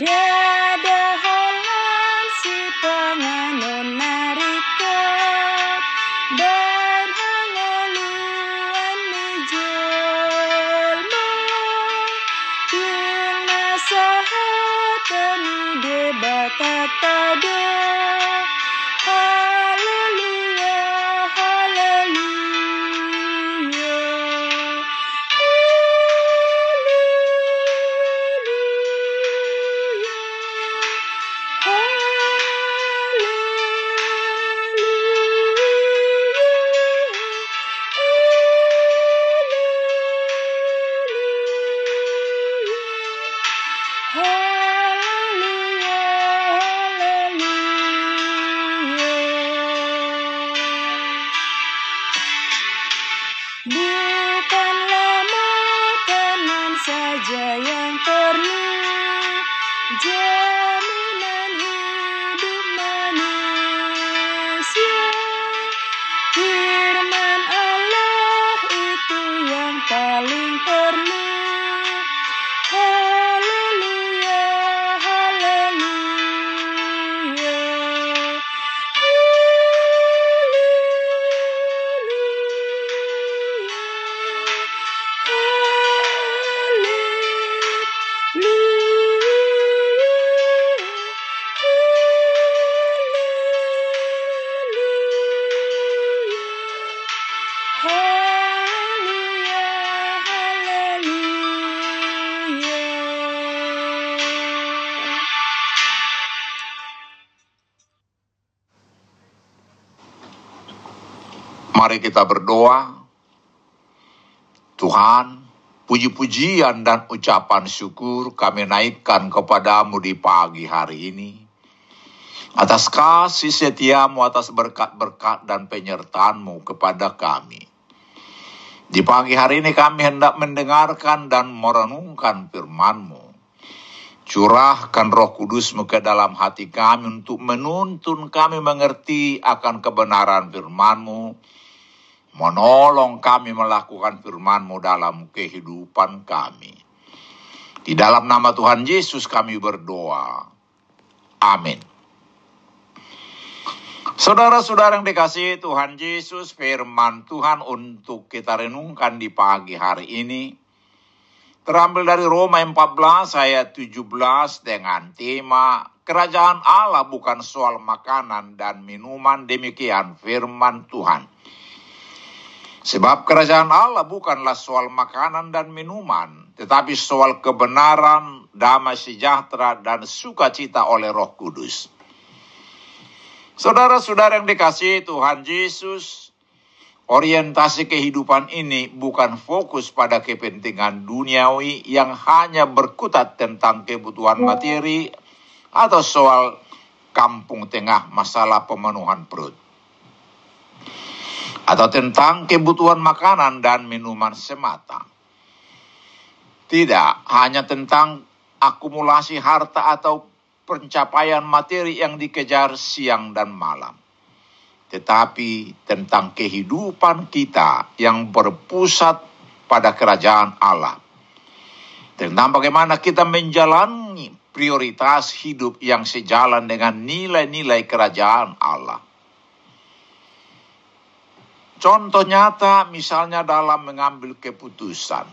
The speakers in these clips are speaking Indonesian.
Yeah. 天 Mari kita berdoa. Tuhan, puji-pujian dan ucapan syukur kami naikkan kepadamu di pagi hari ini. Atas kasih setiamu, atas berkat-berkat dan penyertaanmu kepada kami. Di pagi hari ini kami hendak mendengarkan dan merenungkan firmanmu. Curahkan roh kudusmu ke dalam hati kami untuk menuntun kami mengerti akan kebenaran firmanmu menolong kami melakukan firman-Mu dalam kehidupan kami. Di dalam nama Tuhan Yesus kami berdoa. Amin. Saudara-saudara yang dikasihi Tuhan Yesus, firman Tuhan untuk kita renungkan di pagi hari ini terambil dari Roma 14 ayat 17 dengan tema Kerajaan Allah bukan soal makanan dan minuman demikian firman Tuhan. Sebab kerajaan Allah bukanlah soal makanan dan minuman, tetapi soal kebenaran, damai sejahtera, dan sukacita oleh roh kudus. Saudara-saudara yang dikasihi Tuhan Yesus, orientasi kehidupan ini bukan fokus pada kepentingan duniawi yang hanya berkutat tentang kebutuhan materi atau soal kampung tengah masalah pemenuhan perut atau tentang kebutuhan makanan dan minuman semata. Tidak hanya tentang akumulasi harta atau pencapaian materi yang dikejar siang dan malam, tetapi tentang kehidupan kita yang berpusat pada kerajaan Allah. Tentang bagaimana kita menjalani prioritas hidup yang sejalan dengan nilai-nilai kerajaan Allah. Contoh nyata misalnya dalam mengambil keputusan.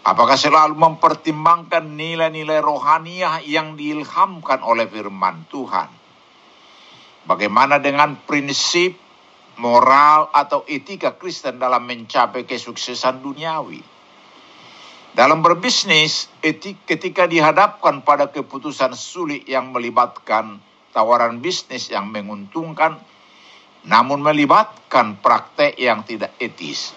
Apakah selalu mempertimbangkan nilai-nilai rohaniah yang diilhamkan oleh firman Tuhan? Bagaimana dengan prinsip moral atau etika Kristen dalam mencapai kesuksesan duniawi? Dalam berbisnis, etik ketika dihadapkan pada keputusan sulit yang melibatkan tawaran bisnis yang menguntungkan, namun melibatkan praktek yang tidak etis.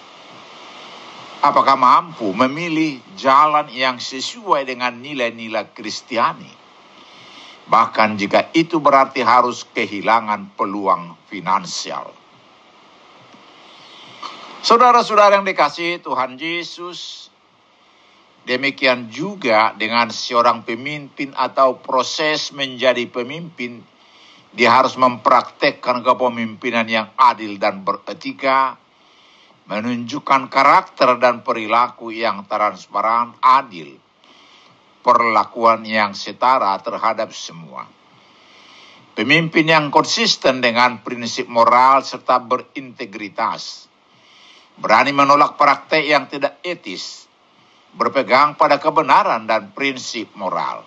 Apakah mampu memilih jalan yang sesuai dengan nilai-nilai Kristiani? Bahkan jika itu berarti harus kehilangan peluang finansial. Saudara-saudara yang dikasihi Tuhan Yesus, demikian juga dengan seorang pemimpin atau proses menjadi pemimpin, dia harus mempraktekkan kepemimpinan yang adil dan beretika, menunjukkan karakter dan perilaku yang transparan, adil, perlakuan yang setara terhadap semua. Pemimpin yang konsisten dengan prinsip moral serta berintegritas. Berani menolak praktek yang tidak etis, berpegang pada kebenaran dan prinsip moral,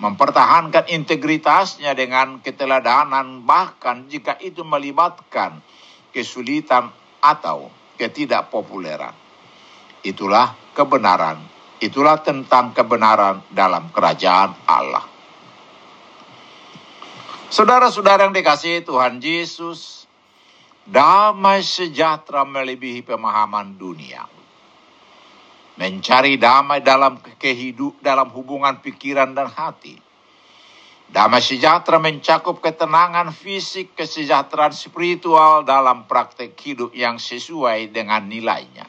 mempertahankan integritasnya dengan keteladanan bahkan jika itu melibatkan kesulitan atau ketidakpopuleran. Itulah kebenaran, itulah tentang kebenaran dalam kerajaan Allah. Saudara-saudara yang dikasihi Tuhan Yesus, damai sejahtera melebihi pemahaman dunia. Mencari damai dalam kehidup, dalam hubungan pikiran dan hati. Damai sejahtera mencakup ketenangan fisik, kesejahteraan spiritual dalam praktek hidup yang sesuai dengan nilainya.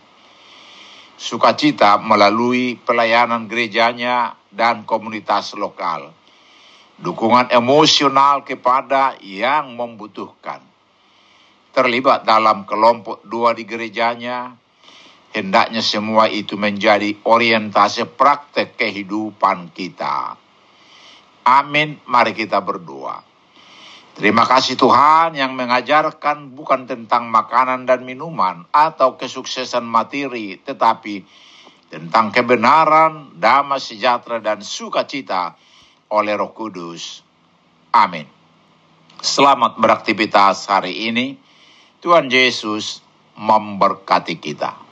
Sukacita melalui pelayanan gerejanya dan komunitas lokal. Dukungan emosional kepada yang membutuhkan terlibat dalam kelompok dua di gerejanya, hendaknya semua itu menjadi orientasi praktek kehidupan kita. Amin, mari kita berdoa. Terima kasih Tuhan yang mengajarkan bukan tentang makanan dan minuman atau kesuksesan materi, tetapi tentang kebenaran, damai sejahtera dan sukacita oleh Roh Kudus. Amin. Selamat beraktivitas hari ini. Tuhan Yesus memberkati kita.